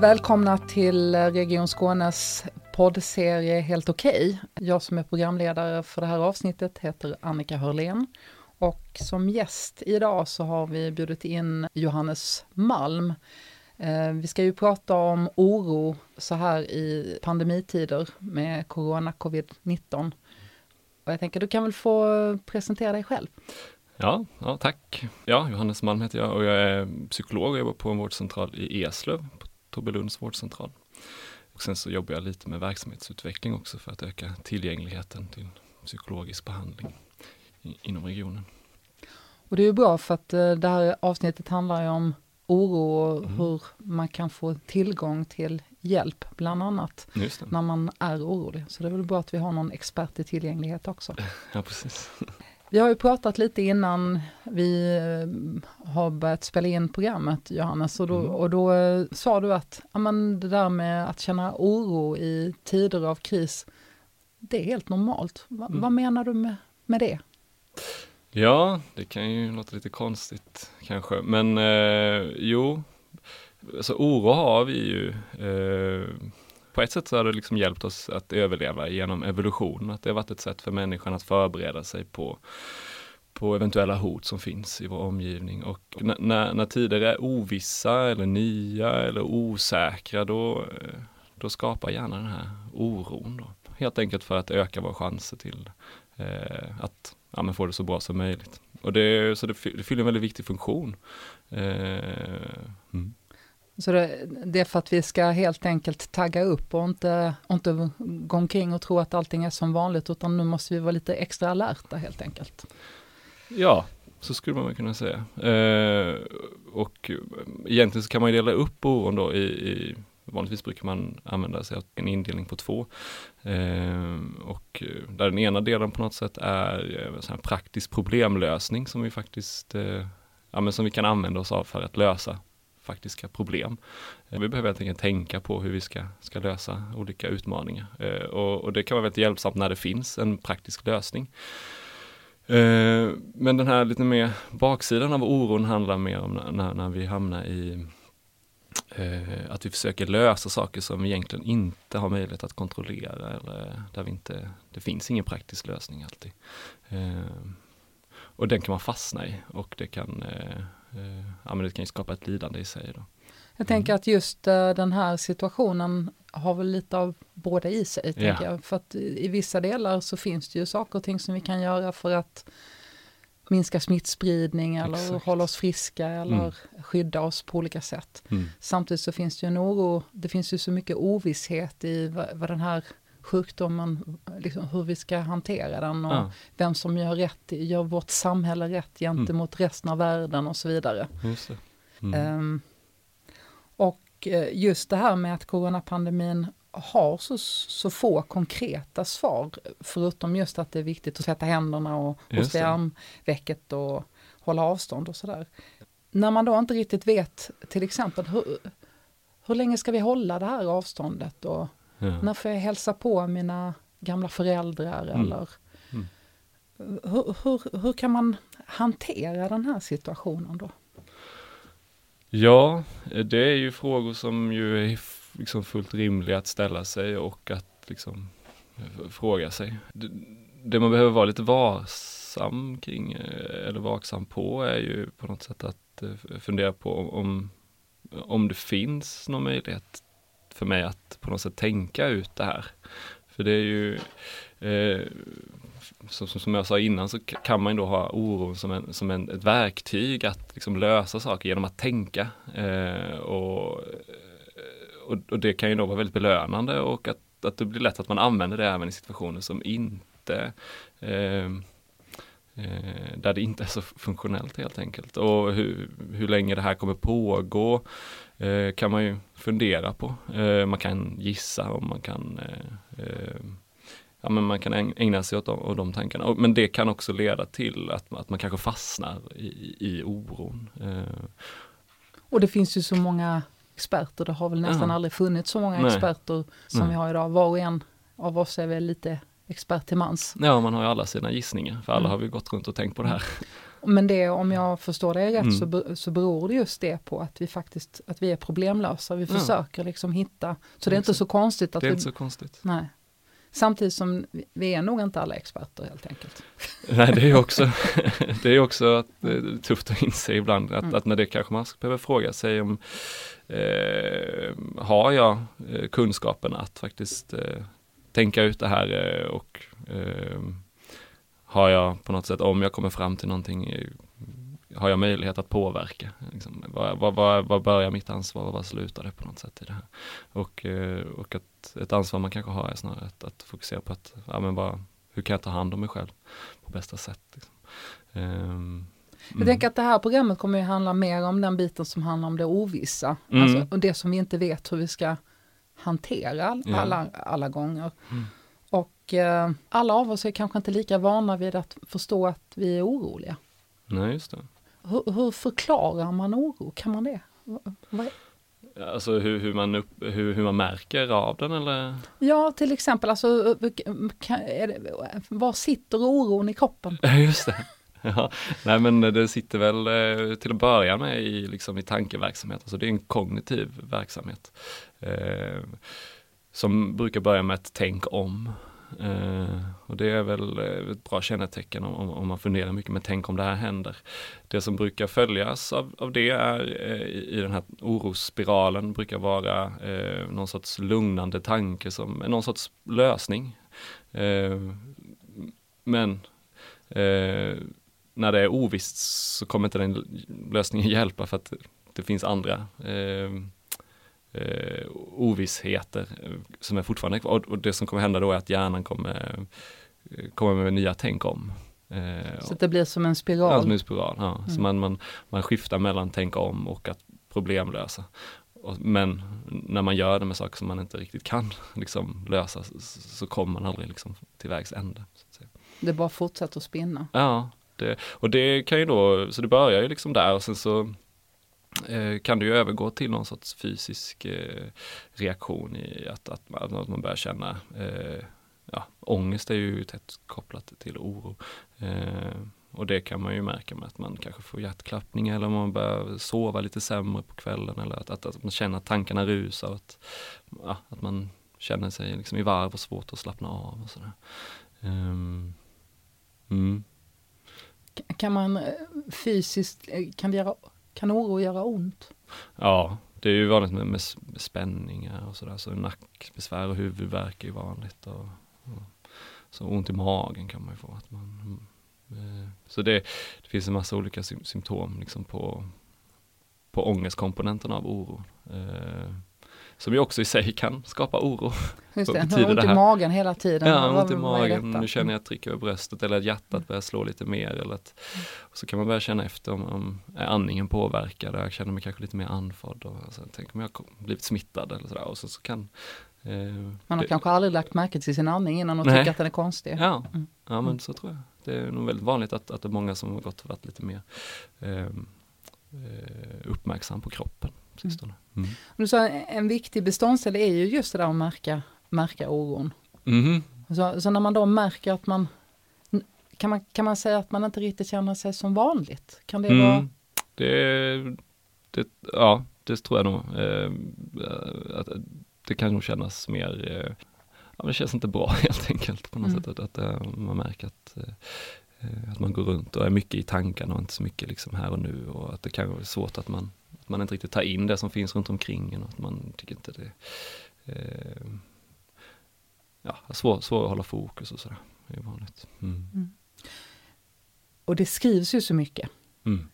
Välkomna till Region Skånes poddserie Helt okej. Jag som är programledare för det här avsnittet heter Annika Hörlén och som gäst idag så har vi bjudit in Johannes Malm. Eh, vi ska ju prata om oro så här i pandemitider med corona, covid-19. Och jag tänker du kan väl få presentera dig själv. Ja, ja, tack. Ja, Johannes Malm heter jag och jag är psykolog och jobbar på en vårdcentral i Eslöv, på Tobelunds vårdcentral. Och sen så jobbar jag lite med verksamhetsutveckling också för att öka tillgängligheten till psykologisk behandling inom regionen. Och det är ju bra för att eh, det här avsnittet handlar ju om oro och mm. hur man kan få tillgång till hjälp, bland annat, när man är orolig. Så det är väl bra att vi har någon expert i tillgänglighet också. Ja, precis. Vi har ju pratat lite innan vi eh, har börjat spela in programmet, Johannes, och då, mm. och då eh, sa du att ja, men det där med att känna oro i tider av kris, det är helt normalt. Va, mm. Vad menar du med, med det? Ja, det kan ju låta lite konstigt kanske, men eh, jo, alltså oro har vi ju. Eh, på ett sätt så har det liksom hjälpt oss att överleva genom evolution, att det har varit ett sätt för människan att förbereda sig på på eventuella hot som finns i vår omgivning och när, när tider är ovissa eller nya eller osäkra då, eh, då skapar gärna den här oron. Då. Helt enkelt för att öka våra chanser till eh, att ja, men få det så bra som möjligt. Och det, så det, det fyller en väldigt viktig funktion. Eh, mm. Så det, det, är för att vi ska helt enkelt tagga upp och inte, och inte gå omkring och tro att allting är som vanligt, utan nu måste vi vara lite extra alerta helt enkelt. Ja, så skulle man kunna säga. Eh, och egentligen så kan man dela upp oron då i, i Vanligtvis brukar man använda sig av en indelning på två. Eh, och där den ena delen på något sätt är eh, en praktisk problemlösning som vi faktiskt eh, ja, men som vi kan använda oss av för att lösa faktiska problem. Eh, vi behöver helt enkelt tänka på hur vi ska, ska lösa olika utmaningar. Eh, och, och, det kan vara väldigt hjälpsamt när det finns en praktisk lösning. Eh, men den här lite mer baksidan av oron handlar mer om när, när vi hamnar i att vi försöker lösa saker som vi egentligen inte har möjlighet att kontrollera eller där vi inte, det finns ingen praktisk lösning alltid. och den kan man fastna i och det kan ja, men det kan ju skapa ett lidande i sig. Då. Jag tänker mm. att just uh, den här situationen har väl lite av båda i sig. Tänker jag. För att i vissa delar så finns det ju saker och ting som vi kan göra för att minska smittspridning eller Exakt. hålla oss friska eller mm. skydda oss på olika sätt. Mm. Samtidigt så finns det ju en oro, det finns ju så mycket ovisshet i vad, vad den här sjukdomen, liksom hur vi ska hantera den och ja. vem som gör rätt, gör vårt samhälle rätt gentemot mm. resten av världen och så vidare. Mm. Um, och eh, just det här med att coronapandemin har så, så få konkreta svar, förutom just att det är viktigt att sätta händerna och hosta i armvecket och hålla avstånd och sådär. När man då inte riktigt vet, till exempel, hur, hur länge ska vi hålla det här avståndet och Ja. När får jag hälsa på mina gamla föräldrar mm. eller mm. Hur, hur, hur kan man hantera den här situationen då? Ja, det är ju frågor som ju är liksom fullt rimliga att ställa sig och att liksom fråga sig. Det, det man behöver vara lite varsam kring eller vaksam på är ju på något sätt att eh, fundera på om, om det finns någon möjlighet för mig att på något sätt tänka ut det här. För det är ju, eh, som, som jag sa innan så kan man ju då ha oron som, en, som en, ett verktyg att liksom lösa saker genom att tänka. Eh, och, eh, och, och, det kan ju då vara väldigt belönande och att, att det blir lätt att man använder det även i situationer som inte eh, Eh, där det inte är så funktionellt helt enkelt. Och hur, hur länge det här kommer pågå eh, kan man ju fundera på. Eh, man kan gissa och man kan eh, eh, ja, men man kan ägna sig åt de, åt de tankarna. Men det kan också leda till att, att man kanske fastnar i, i oron. Eh. Och det finns ju så många experter, det har väl nästan ja. aldrig funnits så många Nej. experter som Nej. vi har idag. Var och en av oss är väl lite expert till mans. Ja, man har ju alla sina gissningar, för alla mm. har vi gått runt och tänkt på det här. Men det, om jag förstår det rätt, Mm. så, be- så beror det just det på att vi faktiskt att vi är problemlösa. Vi Ja. försöker liksom hitta, så det är inte så konstigt att Det är vi, inte så konstigt. nej. Samtidigt som vi- är nog inte alla experter helt enkelt. Nej, det är ju också, det är också att, är tufft att inse ibland att, Mm. att när det kanske man behöver fråga sig om eh, har jag eh, kunskapen att faktiskt eh, tänka ut det här eh, och eh, har jag på något sätt, om jag kommer fram till någonting, eh, har jag möjlighet att påverka? Liksom, vad, vad, vad, börjar mitt ansvar och vad slutar det på något sätt i det här? Och, och att ett ansvar man kanske har är snarare att, att fokusera på att, ja men vad, hur kan jag ta hand om mig själv på bästa sätt? Liksom. Ehm, Jag mm. tänker att det här programmet kommer ju handla mer om den biten som handlar om det ovissa. Mm. Alltså, och det som vi inte vet hur vi ska hantera all, Ja. alla, alla gånger. Mm. Och eh, alla av oss är kanske inte lika vana vid att förstå att vi är oroliga. Nej, just det. Hur, hur förklarar man oro? Kan man det? Va- vad- Alltså hur, hur, man upp, hur, hur man märker av den eller? Ja, till exempel, alltså, eh, kan, det, var sitter oron i kroppen? Ja, just det. Ja, nej men det sitter väl eh, till att börja med i, liksom, i tankeverksamhet, alltså det är en kognitiv verksamhet. Eh, som brukar börja med ett tänk om. Eh, och det är väl eh, ett bra kännetecken om, om, om man funderar mycket med tänk om det här händer. Det som brukar följas av, av det är eh, i, i den här orosspiralen brukar vara eh, någon sorts lugnande tanke som eh, någon sorts lösning. Eh, men eh, när det är ovisst så kommer inte den lösningen hjälpa för att det finns andra eh, eh, ovissheter eh, som är fortfarande kvar. Och, och det som kommer hända då är att hjärnan kommer, eh, kommer med nya tänk om. Eh, Så att det blir som en Ja, spiral. som en spiral. Ja. Så Mm. man, man, man skiftar mellan tänka om och att problemlösa. Och, men när man gör det med saker som man inte riktigt kan liksom, lösa så, så kommer man aldrig liksom, till vägs ände. Så. Det bara fortsätter att spinna. Ja, det, eh, och det kan ju då, så det börjar ju liksom där och sen så eh, kan det ju övergå till någon sorts fysisk eh, reaktion i att, att, man, att man börjar känna eh, ja, ångest är ju tätt kopplat till oro. Eh, och det kan man ju märka med att man kanske får hjärtklappning eller man börjar sova lite sämre på kvällen eller att, att, att man känner att tankarna rusar. Att, ja, att man känner sig liksom i varv och svårt att slappna av och sådär. Eh, mm. Kan man eh, fysiskt, eh, kan, det göra, kan oro göra ont? Ja, det är ju vanligt med, med, spänningar och sådär, så nackbesvär och huvudvärk är ju vanligt. Och, och, så ont i magen kan man ju få. Att man, mm, eh, så det, det finns en massa olika sym symptom liksom på, på ångestkomponenten av oro. Som ju också i sig kan skapa oro. Just det, betyder ont det i magen hela tiden. Ja, ont i magen, nu känner jag ett tryck över bröstet eller att Mm. hjärtat börjar slå lite mer. Eller att, och så kan man börja känna efter om, om är andningen påverkad, jag känner mig kanske lite mer andfådd. Och, alltså, tänk om jag har blivit smittad eller sådär. Och så, så kan eh, Man har det, kanske aldrig lagt märke till sin andning innan och Nej. tycker att den är konstig. Ja, Mm. ja men så tror jag. Det är nog väldigt vanligt att, att det är många som har gått och varit lite mer eh, eh, uppmärksam på kroppen sistone. Mm. Du sa en viktig beståndsdel är ju just det där att märka, märka oron. Mhm. Så, så när man då märker att man kan, man, kan man säga att man inte riktigt känner sig som vanligt? Kan det vara? Mm. Det, det, ja, det tror jag nog. Eh, att, det kan nog kännas mer, eh, ja, men det känns inte bra helt enkelt på något Mm. sätt. Att, att eh, man märker att, eh, att man går runt och är mycket i tankarna och inte så mycket liksom här och nu och att det kan vara svårt att man, att man inte riktigt tar in det som finns runt omkring en och att man tycker inte det eh, ja, svårt svår att hålla fokus och sådär. Det är vanligt. Mm. Och det skrivs ju så mycket. Mm.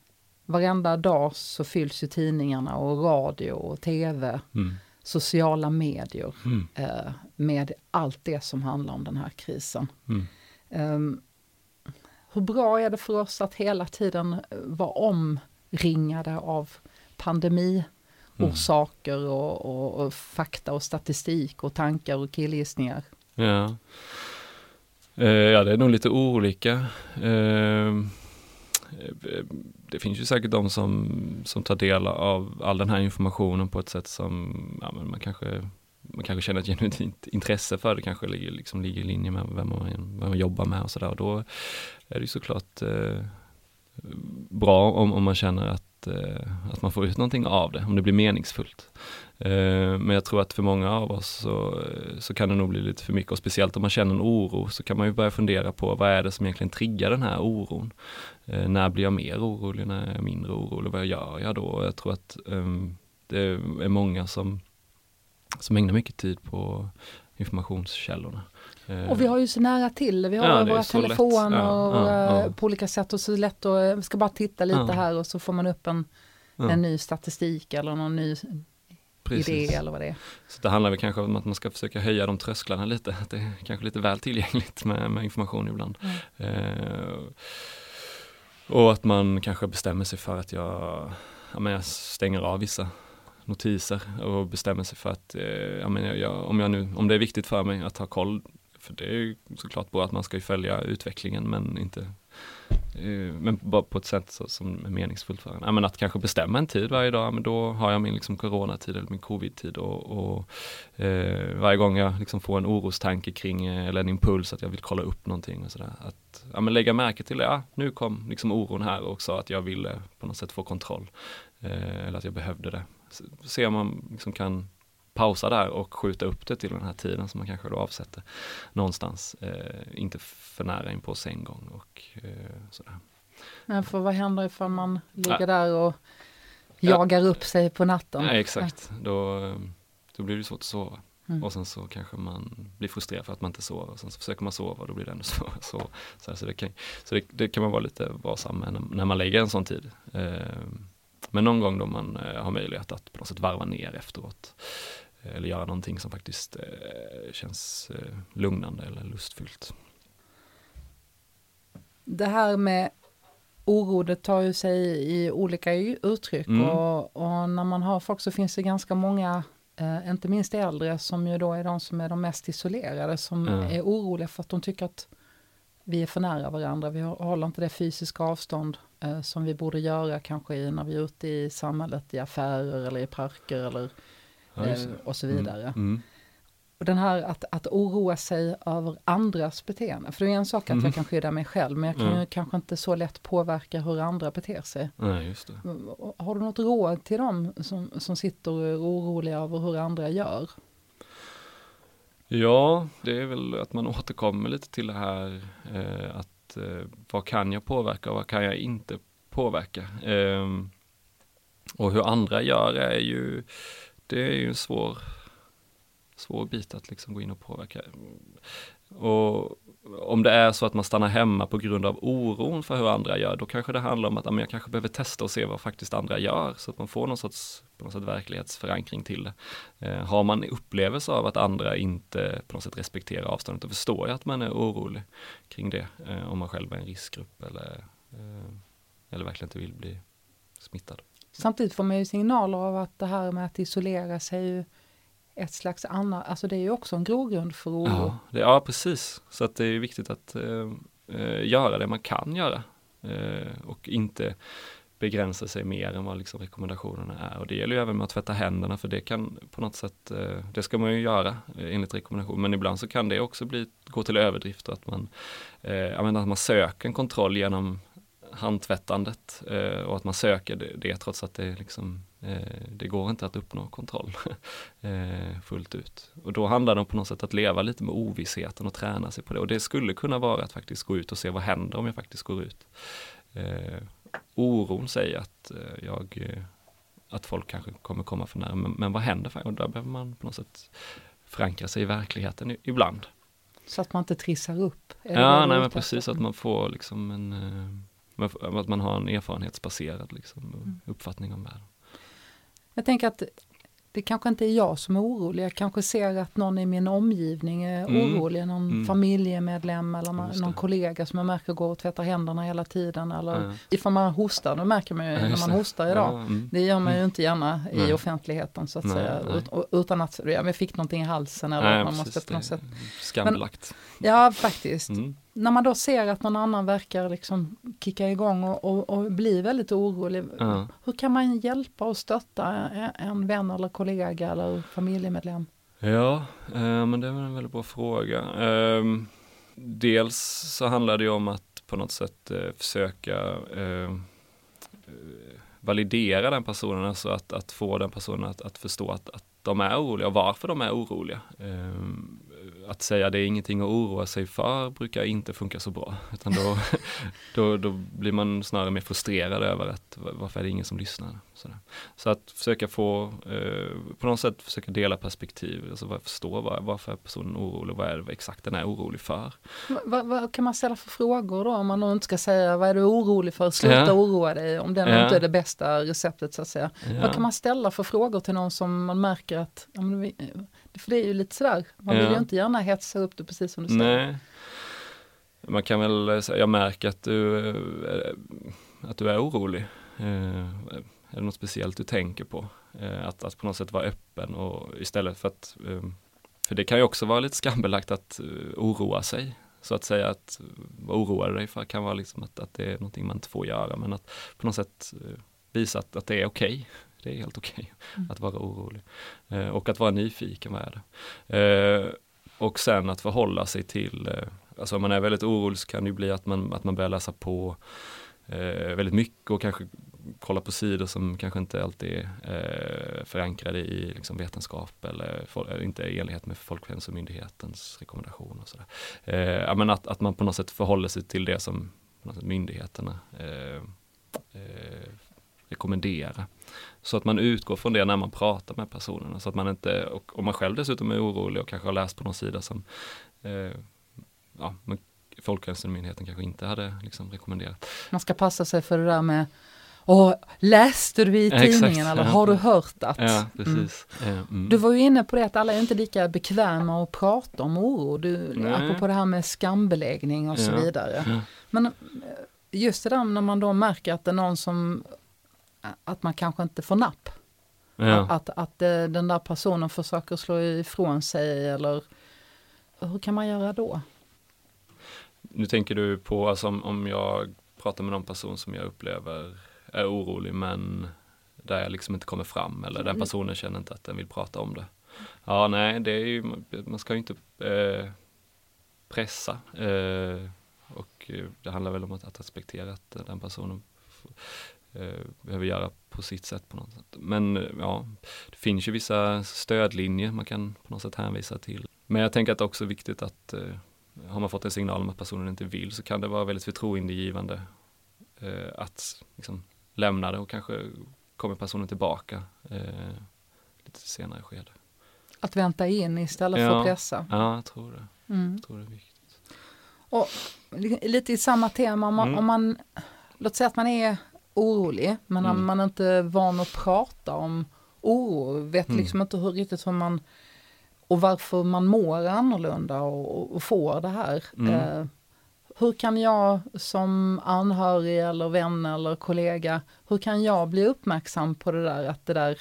Varenda dag så fylls ju tidningarna och radio och tv, Mm. sociala medier Mm. eh, med allt det som handlar om den här krisen. Mm. Ehm, hur bra är det för oss att hela tiden eh, vara omringade av pandemiorsaker och, och, och fakta och statistik och tankar och killgissningar? Ja. Eh, ja, det är nog lite olika. Eh, eh, det finns ju säkert de som, som tar del av all den här informationen på ett sätt som ja, men man, kanske, man kanske känner ett genuint intresse för det, kanske ligger, liksom ligger i linje med vem man, vem man jobbar med och sådär. Då är det ju såklart eh, bra om, om man känner att, Eh, att man får ut någonting av det, om det blir meningsfullt. Eh, men jag tror att för många av oss så, så kan det nog bli lite för mycket och speciellt om man känner en oro så kan man ju börja fundera på vad är det som egentligen triggar den här oron. Eh, när blir jag mer orolig, när är jag mindre orolig, vad gör jag då? Jag tror att um, det är många som, som ägnar mycket tid på informationskällorna. Och vi har ju så nära till Vi har ja, våra telefoner ja, och ja, på olika sätt och så lätt att, vi ska bara titta lite här och så får man upp en, en ny statistik eller någon ny Precis. idé eller vad det är. Så det handlar väl kanske om att man ska försöka höja de trösklarna lite, att det är kanske lite väl tillgängligt med, med information ibland. Eh, och att man kanske bestämmer sig för att jag, ja, men jag stänger av vissa notiser och bestämmer sig för att eh, ja, men jag, om, jag nu, om det är viktigt för mig att ha koll, för det är ju såklart bra att man ska följa utvecklingen men inte eh, men bara på ett sätt så, som är meningsfullt för en. Ja, men att kanske bestämma en tid varje dag, men då har jag min liksom coronatid eller min covid-tid och, och eh, varje gång jag liksom får en orostanke kring eh, eller en impuls att jag vill kolla upp någonting och sådär. Att ja, men lägga märke till ja nu kom liksom oron här och sa att jag ville på något sätt få kontroll. Eh, eller att jag behövde det se om man liksom kan pausa där och skjuta upp det till den här tiden som man kanske då avsätter någonstans. Eh, inte för nära in på sig en gång och eh, sådär. Men för vad händer ifall man ligger ja. där och jagar ja. upp sig på natten? Ja, exakt. Då, då blir det svårt att sova. Mm. Och sen så kanske man blir frustrerad för att man inte sover och sen så försöker man sova och då blir det ännu svårare sova. Så, så, det, kan, så det, det, kan man vara lite varsam med när, när man lägger en sån tid. Eh, men någon gång då man eh, har möjlighet att på något sätt varva ner efteråt. Eh, eller göra någonting som faktiskt eh, känns lugnande eller lustfyllt. Det här med oro, det tar ju sig i olika uttryck mm. och, och, när man har folk så finns det ganska många, eh, inte minst äldre, som ju då är de som är de mest isolerade, som mm. är oroliga för att de tycker att vi är för nära varandra, vi håller inte det fysiska avstånd eh, som vi borde göra kanske i, när vi är ute i samhället, i affärer eller i parker eller ja, eh, och så vidare. Mm. Mm. Och den här att, att oroa sig över andras beteende, för det är en sak att mm. jag kan skydda mig själv, men jag kan ju kanske inte så lätt påverka hur andra beter sig. Nej, just det. Har du något råd till dem som, som sitter och är oroliga över hur andra gör? Ja, det är väl att man återkommer lite till det här eh, att eh, vad kan jag påverka och vad kan jag inte påverka? Eh, och hur andra gör är ju, det är ju en svår, svår bit att liksom gå in och påverka. Och om det är så att man stannar hemma på grund av oron för hur andra gör, då kanske det handlar om att jag kanske behöver testa och se vad faktiskt andra gör, så att man får någon sorts, på något sätt verklighetsförankring till det. Eh, har man upplevelse av att andra inte på något sätt respekterar avståndet, då förstår jag att man är orolig kring det, eh, om man själv är en riskgrupp eller, eh, eller verkligen inte vill bli smittad. Samtidigt får man ju signaler av att det här med att isolera sig ett slags annat, alltså det är ju också en grogrund för oro. Ja, det, ja precis. Så att det är viktigt att eh, eh, göra det man kan göra eh, och inte begränsa sig mer än vad liksom rekommendationerna är. Och det gäller ju även med att tvätta händerna för det kan på något sätt, eh, det ska man ju göra eh, enligt rekommendation. Men ibland så kan det också bli, gå till överdrifter att man, eh, att man söker en kontroll genom handtvättandet eh, och att man söker det, det trots att det liksom eh, det går inte att uppnå kontroll eh, fullt ut. Och då handlar det om på något sätt att leva lite med ovissheten och träna sig på det. Och det skulle kunna vara att faktiskt gå ut och se vad händer om jag faktiskt går ut. Oron säger att jag att folk kanske kommer komma för nära, men, men vad händer? Och där behöver man på något sätt förankra sig i verkligheten ibland. Så att man inte trissar upp? Ja, nej men precis, att man får liksom en att man har en erfarenhetsbaserad liksom, mm. uppfattning om världen. Jag tänker att det kanske inte är jag som är orolig. Jag kanske ser att någon i min omgivning är mm. orolig. Någon mm. familjemedlem eller någon, någon kollega som jag märker går och tvättar händerna hela tiden. Eller mm. ifall man hostar, då märker man ju ja, när man hostar idag. Ja, mm. Det gör man ju mm. inte gärna i offentligheten så att nej, säga. Nej. utan att jag fick någonting i halsen eller nej, man måste på något sätt. Skambelagt. ja, faktiskt. Mm när man då ser att någon annan verkar liksom kicka igång och, och, och bli väldigt orolig. Ja. Hur kan man hjälpa och stötta en vän eller kollega eller familjemedlem? Ja, eh, men det är en väldigt bra fråga. Eh, dels så handlar det om att på något sätt eh, försöka eh, eh, validera den personen, alltså att, att få den personen att, att förstå att, att de är oroliga och varför de är oroliga. Um, att säga det är ingenting att oroa sig för brukar inte funka så bra. Utan då, då, då blir man snarare mer frustrerad över att varför är det ingen som lyssnar. Sådär. Så att försöka få, eh, på något sätt försöka dela perspektiv, alltså förstå var, varför är personen orolig, vad är det exakt den är orolig för. Vad, vad, kan man ställa för frågor då om man inte ska säga vad är du orolig för, sluta ja. oroa dig om det ja. inte är det bästa receptet så att säga. Ja. Vad kan man ställa för frågor till någon som man märker att ja, vi, för det är ju lite sådär, man vill ju inte gärna hetsa upp det precis som du säger. Nej. Man kan väl säga, jag märker att du, eh, att du är orolig. Eh, är det något speciellt du tänker på? Eh, att, att på något sätt vara öppen och istället för att för det kan ju också vara lite skambelagt att oroa sig. Så att säga att vad oroar dig för kan vara liksom att, att det är någonting man inte får göra men att på något sätt visa att, att det är okej. Okay det är helt okej okay mm. att vara orolig. Eh, och att vara nyfiken, vad är det? Eh, och sen att förhålla sig till, eh, alltså om man är väldigt orolig så kan det ju bli att man, att man börjar läsa på eh, väldigt mycket och kanske kolla på sidor som kanske inte alltid är eh, förankrade i liksom, vetenskap eller for, inte i enlighet med Folkhälsomyndighetens rekommendationer. Och sådär. Eh, men att, att man på något sätt förhåller sig till det som sätt, myndigheterna eh, eh, rekommendera. Så att man utgår från det när man pratar med personerna. Så att man inte, och om man själv dessutom är orolig och kanske har läst på någon sida som eh, ja, Folkhälsomyndigheten kanske inte hade liksom rekommenderat. Man ska passa sig för det där med och läste du i tidningen ja, eller har du hört att? Ja, precis. Mm. Mm. Du var ju inne på det att alla är inte lika bekväma att prata om oro. Du, Nej. apropå det här med skambeläggning och ja. så vidare. Men eh, just det där när man då märker att det är någon som att man kanske inte får napp. Ja. Att, att eh, den där personen försöker slå ifrån sig eller hur kan man göra då? Nu tänker du på alltså om, om jag pratar med någon person som jag upplever är orolig men där jag liksom inte kommer fram eller den mm. personen känner inte att den vill prata om det. Ja, nej, det är ju, man ska ju inte eh, pressa eh, och det handlar väl om att, att respektera att den personen eh, behöver göra på sitt sätt på något sätt. Men eh, ja, det finns ju vissa stödlinjer man kan på något sätt hänvisa till. Men jag tänker att det också är viktigt att eh, har man fått en signal om att personen inte vill så kan det vara väldigt förtroendegivande eh, att liksom, lämna det och kanske kommer personen tillbaka eh, lite senare skede. Att vänta in istället ja, för att pressa? Ja, jag tror det. Mm. Jag tror det är viktigt. Och lite i samma tema, om man, mm. om man låt säga att man är orolig, men mm. man är inte van att prata om oro, vet mm. liksom inte hur riktigt hur man och varför man mår annorlunda och, och får det här. Mm. Eh, hur kan jag som anhörig eller vän eller kollega, hur kan jag bli uppmärksam på det där, att det där,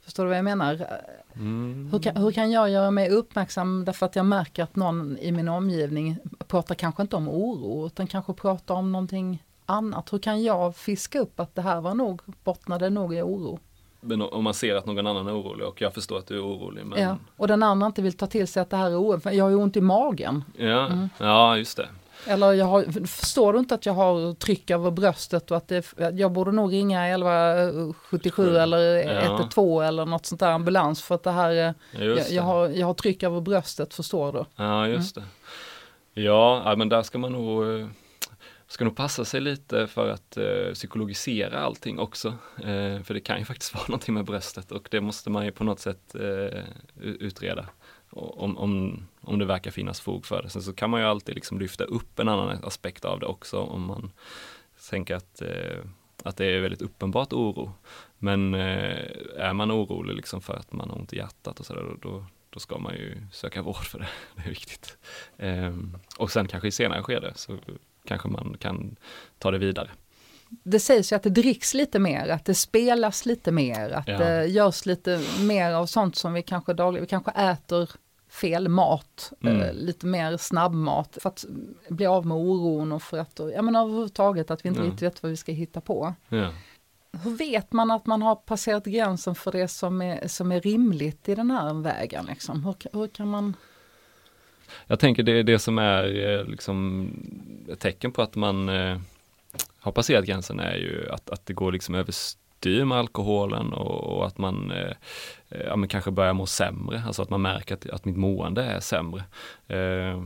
förstår du vad jag menar? Mm. Hur, kan, hur kan jag göra mig uppmärksam därför att jag märker att någon i min omgivning pratar kanske inte om oro, utan kanske pratar om någonting annat? Hur kan jag fiska upp att det här var nog, bottnade nog i oro? Men om man ser att någon annan är orolig och jag förstår att du är orolig. Men... Ja, och den andra inte vill ta till sig att det här är oro, jag har ju ont i magen. Ja, mm. ja just det. Eller jag har, förstår du inte att jag har tryck över bröstet och att det, jag borde nog ringa 1177 Sju. eller 112 ja. eller något sånt där ambulans för att det här, jag, jag, har, jag har tryck över bröstet, förstår du? Ja, just mm. det. Ja, men där ska man nog eh, ska nog passa sig lite för att eh, psykologisera allting också. Eh, för det kan ju faktiskt vara någonting med bröstet och det måste man ju på något sätt eh, utreda. Om, om, om det verkar finnas fog för det. Sen så kan man ju alltid liksom lyfta upp en annan aspekt av det också om man tänker att, eh, att det är väldigt uppenbart oro. Men eh, är man orolig liksom för att man har ont i hjärtat och sådär, då, då, ska man ju söka vård för det. Det är viktigt. Ehm, och sen kanske i senare skede så kanske man kan ta det vidare. Det sägs ju att det dricks lite mer, att det spelas lite mer, att ja. det görs lite mer av sånt som vi kanske dagligen, vi kanske äter fel mat, mm. eh, lite mer snabbmat för att bli av med oron och för att, ja men överhuvudtaget att vi inte ja. riktigt vet vad vi ska hitta på. Ja. Hur vet man att man har passerat gränsen för det som är, som är rimligt i den här vägen? Liksom? Hur, hur kan man jag tänker det är det som är eh, liksom ett tecken på att man eh, har passerat gränsen är ju att, att det går liksom överstyr med alkoholen och, och att man eh, ja, men kanske börjar må sämre, alltså att man märker att, att mitt mående är sämre. Eh,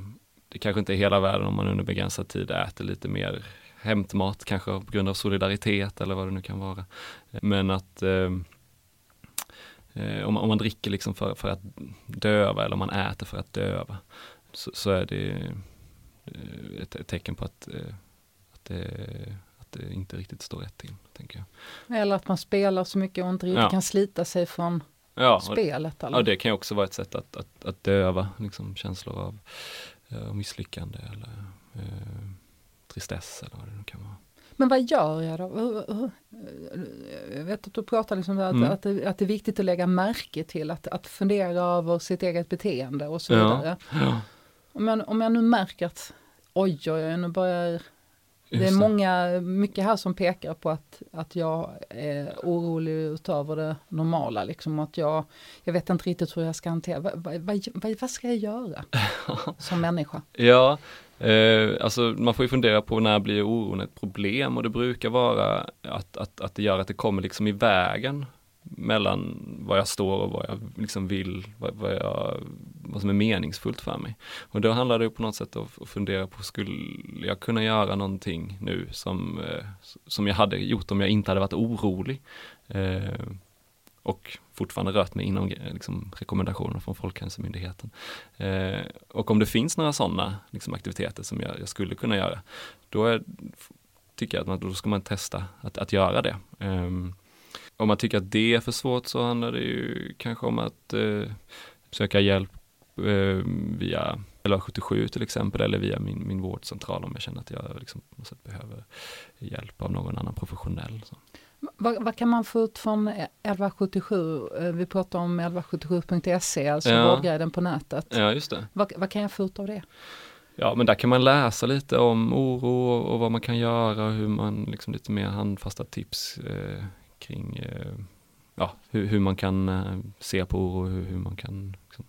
det kanske inte är hela världen om man under begränsad tid äter lite mer hämtmat, kanske på grund av solidaritet eller vad det nu kan vara. Men att eh, eh, eh, om, man, om man dricker liksom för, för att döva eller om man äter för att döva så, så är det eh, ett, ett, tecken på att, eh, att, det, att det inte riktigt står rätt till. Tänker jag. Eller att man spelar så mycket och inte riktigt ja. kan slita sig från ja, spelet. Eller? Ja, det kan också vara ett sätt att, att, att döva liksom, känslor av uh, misslyckande eller uh, tristess eller vad det nu kan vara. Men vad gör jag då? Jag vet att du pratar liksom att, mm. att, det, att det är viktigt att lägga märke till, att, att fundera över sitt eget beteende och så vidare. Ja, ja. Om, jag, om jag nu märker att oj, oj, oj, nu börjar det är många, mycket här som pekar på att, att jag är orolig utöver det normala. Liksom, att jag, jag vet inte riktigt hur jag ska hantera, vad, vad, vad, vad ska jag göra som människa? Ja, Eh, alltså man får ju fundera på när blir oron ett problem och det brukar vara att, att, att det gör att det kommer liksom i vägen mellan vad jag står och vad jag liksom vill, vad, vad, jag, vad som är meningsfullt för mig. Och då handlar det på något sätt om att fundera på, skulle jag kunna göra någonting nu som, eh, som jag hade gjort om jag inte hade varit orolig? Eh, och fortfarande rört mig inom eh, liksom, rekommendationer från Folkhälsomyndigheten. Eh, och om det finns några sådana liksom, aktiviteter som jag, jag, skulle kunna göra, då är, tycker jag att man, då ska man testa att, att göra det. Eh, om man tycker att det är för svårt så handlar det ju kanske om att eh, söka hjälp eh, via 1177 till exempel eller via min, min vårdcentral om jag känner att jag liksom, behöver hjälp av någon annan professionell. Så. Vad, vad, kan man få ut från 1177? Eh, vi pratar om 1177.se, alltså ja. vårdguiden på nätet. Ja, just det. Vad, vad, kan jag få ut av det? Ja, men där kan man läsa lite om oro och vad man kan göra och hur man liksom lite mer handfasta tips eh, kring eh, ja, hur, hur, man kan eh, se på oro och hur, hur man kan liksom,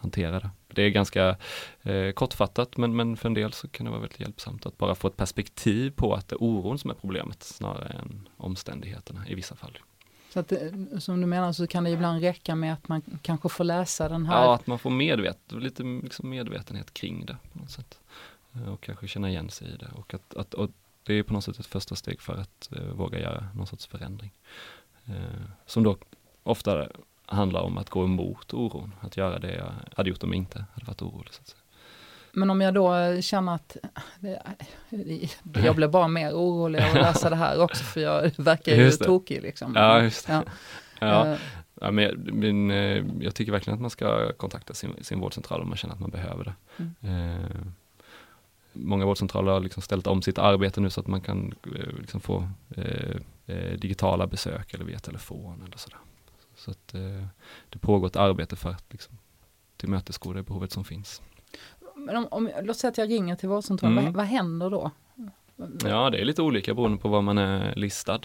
hantera det. Det är ganska eh, kortfattat men, men för en del så kan det vara väldigt hjälpsamt att bara få ett perspektiv på att det är oron som är problemet snarare än omständigheterna i vissa fall. Så att, som du menar så kan det ibland räcka med att man kanske får läsa den här? Ja, att man får medvet lite liksom medvetenhet kring det på något sätt. Eh, och kanske känna igen sig i det och att, att och det är på något sätt ett första steg för att uh, våga göra någon sorts förändring. Uh, som då ofta handlar om att gå emot oron, att göra det jag hade gjort om jag inte hade varit orolig. Så. Men om jag då känner att jag blir bara mer orolig av att läsa det här också för jag verkar ju tokig liksom. Ja, just det. Ja. Ja. Uh, ja, men, men, eh, jag tycker verkligen att man ska kontakta sin, sin vårdcentral om man känner att man behöver det. Mm. Uh, många vårdcentraler har liksom ställt om sitt arbete nu så att man kan uh, liksom få digitala besök eller via telefon eller sådär. Så att eh, det pågår ett arbete för att liksom, tillmötesgå det behovet som finns. Men om, om, låt säga att jag ringer till vårdcentralen, mm. vad, vad händer då? Ja, det är lite olika beroende på var man är listad.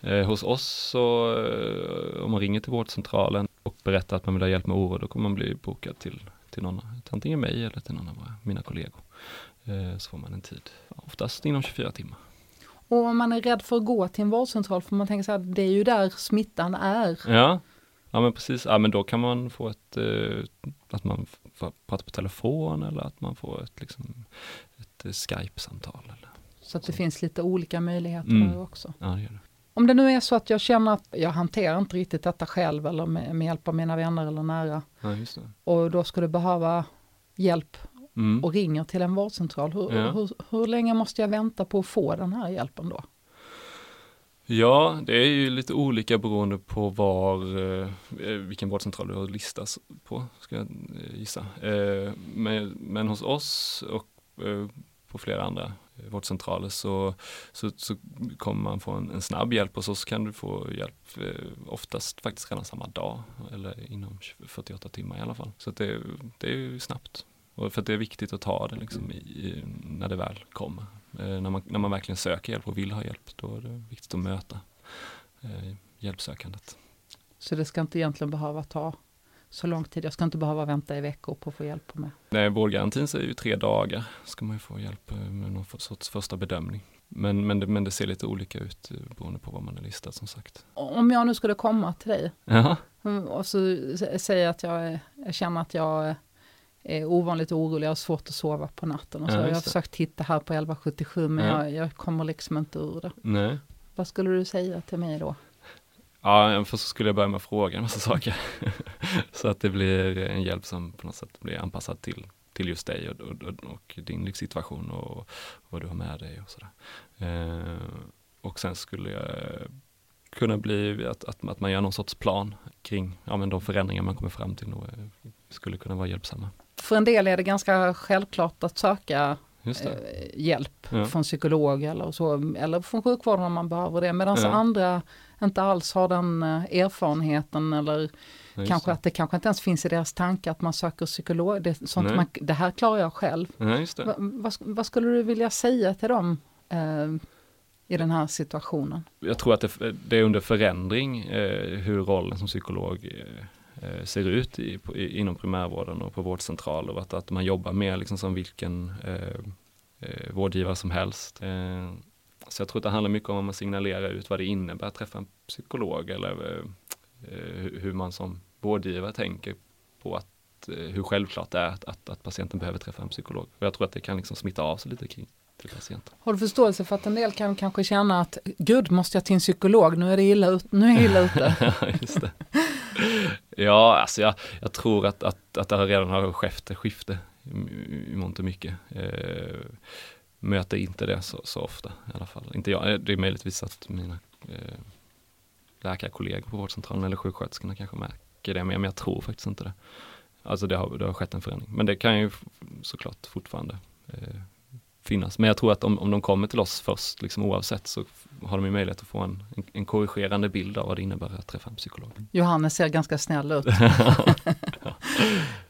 Eh, hos oss så, eh, om man ringer till vårdcentralen och berättar att man vill ha hjälp med oro, då kommer man bli bokad till, till någon, antingen mig eller till någon av mina kollegor. Eh, så får man en tid, oftast inom 24 timmar. Och om man är rädd för att gå till en vårdcentral, för man tänker så här, det är ju där smittan är. Ja, ja men precis. Ja, men då kan man få ett, eh, att man får prata på telefon eller att man får ett, liksom, ett eh, Skype-samtal. Eller så att det så. finns lite olika möjligheter mm. där också. Ja, det gör det. Om det nu är så att jag känner att jag hanterar inte riktigt detta själv eller med, med hjälp av mina vänner eller nära. Ja, och då skulle behöva hjälp mm. och ringer till en vårdcentral, hur, ja. hur, hur länge måste jag vänta på att få den här hjälpen då? Ja, det är ju lite olika beroende på var, eh, vilken vårdcentral du har listas på, ska jag eh, gissa. Eh, men, men, hos oss och eh, på flera andra eh, vårdcentraler så, så, så kommer man få en, en, snabb hjälp och så kan du få hjälp eh, oftast faktiskt redan samma dag eller inom 48 timmar i alla fall. Så det, det är ju snabbt. Och för att det är viktigt att ta det liksom i, när det väl kommer. Eh, när, man, när man verkligen söker hjälp och vill ha hjälp, då är det viktigt att möta eh, hjälpsökandet. Så det ska inte egentligen behöva ta så lång tid. Jag ska inte behöva vänta i veckor på att få hjälp med. Nej, vårdgarantin säger ju tre dagar ska man ju få hjälp eh, med någon sorts första bedömning. Men, men, det, men det ser lite olika ut eh, beroende på vad man är listad som sagt. Om jag nu skulle komma till dig Jaha. och så säger att jag, jag känner att jag är ovanligt orolig, jag har svårt att sova på natten och så. Ja, jag har försökt titta här på 1177 men Ja. jag, jag kommer liksom inte ur det. Nej. Vad skulle du säga till mig då? Ja, för så skulle jag börja med att fråga en massa saker. så att det blir en hjälp som på något sätt blir anpassad till, till just dig och, och, och din livssituation och vad du har med dig och sådär. Eh, och sen skulle jag kunna bli att, att, att man gör någon sorts plan kring ja, men de förändringar man kommer fram till och eh, skulle kunna vara hjälpsamma. För en del är det ganska självklart att söka eh, hjälp Ja. från psykolog eller så, eller från sjukvården om man behöver det. Medan Ja. andra inte alls har den eh, erfarenheten eller Ja, kanske det. att det kanske inte ens finns i deras tankar att man söker psykolog. Det, sånt man, det här klarar jag själv. Va, vad, vad skulle du vilja säga till dem eh, i den här situationen? jag tror att det, det är under förändring eh, hur rollen som psykolog eh, ser ut i, på, i, inom primärvården och på vårdcentraler att, att man jobbar mer liksom som vilken eh, eh, vårdgivare som helst. Eh, så jag tror att det handlar mycket om att man signalerar ut vad det innebär att träffa en psykolog eller eh, eh, hur- man som vårdgivare tänker på att eh, hur självklart det är att, att, att patienten behöver träffa en psykolog. Och jag tror att det kan liksom smitta av sig lite kring till patienten. Har du förståelse för att en del kan kanske känna att gud, måste jag till en psykolog? Nu är det illa, ut, nu är illa ute. Ja, just det. Ja, alltså jag, jag tror att, att, att det redan har skett ett skifte i, i mångt och mycket. Eh, möter inte det så, så ofta i alla fall. Inte jag, eh, det är möjligtvis att mina eh, läkarkollegor på vårdcentralen eller sjuksköterskorna kanske märker det, men jag tror faktiskt inte det. Alltså det har, det har skett en förändring, men det kan ju såklart fortfarande eh, finnas. Men jag tror att om, om de kommer till oss först, liksom oavsett, så har de ju möjlighet att få en, en, en korrigerande bild av vad det innebär att träffa en psykolog. Johannes ser ganska snäll ut.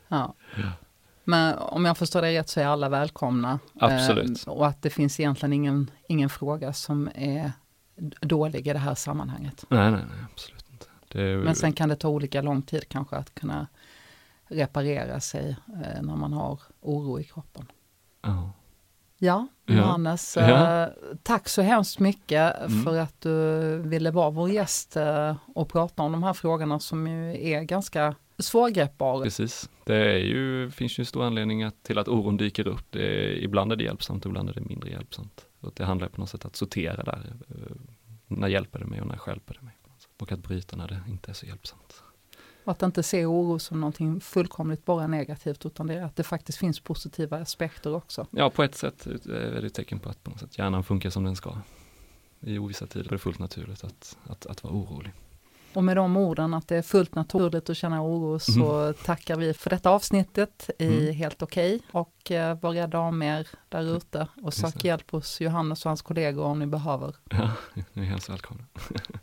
ja. Men om jag förstår det rätt så är alla välkomna. Absolut. Eh, och att det finns egentligen ingen, ingen fråga som är dålig i det här sammanhanget. Nej, nej, nej, absolut inte. Är, Men sen kan det ta olika lång tid kanske att kunna reparera sig eh, när man har oro i kroppen. Ja. Ja, Ja. Johannes, Ja. eh, tack så hemskt mycket Mm. för att du ville vara vår gäst eh, och prata om de här frågorna som ju är ganska svårgreppbara. Precis. Det är ju, finns ju stor anledning till att oron dyker upp. Det är, ibland är det hjälpsamt, ibland är det mindre hjälpsamt. Och det handlar på något sätt att sortera där. eh, När hjälper det mig och när stjälper det mig? Och att bryta när det inte är så hjälpsamt. Och att inte se oro som någonting fullkomligt bara negativt utan det är att det faktiskt finns positiva aspekter också. Ja, på ett sätt är det ett tecken på att på något sätt hjärnan funkar som den ska. I ovissa tider är det fullt naturligt att, att, att vara orolig. Och med de orden att det är fullt naturligt att känna oro så tackar vi för detta avsnittet i Mm. Helt Okej och eh, var rädda om er där ute och sök hjälp hos Johannes och hans kollegor om ni behöver. Ja, ni är hemskt välkomna.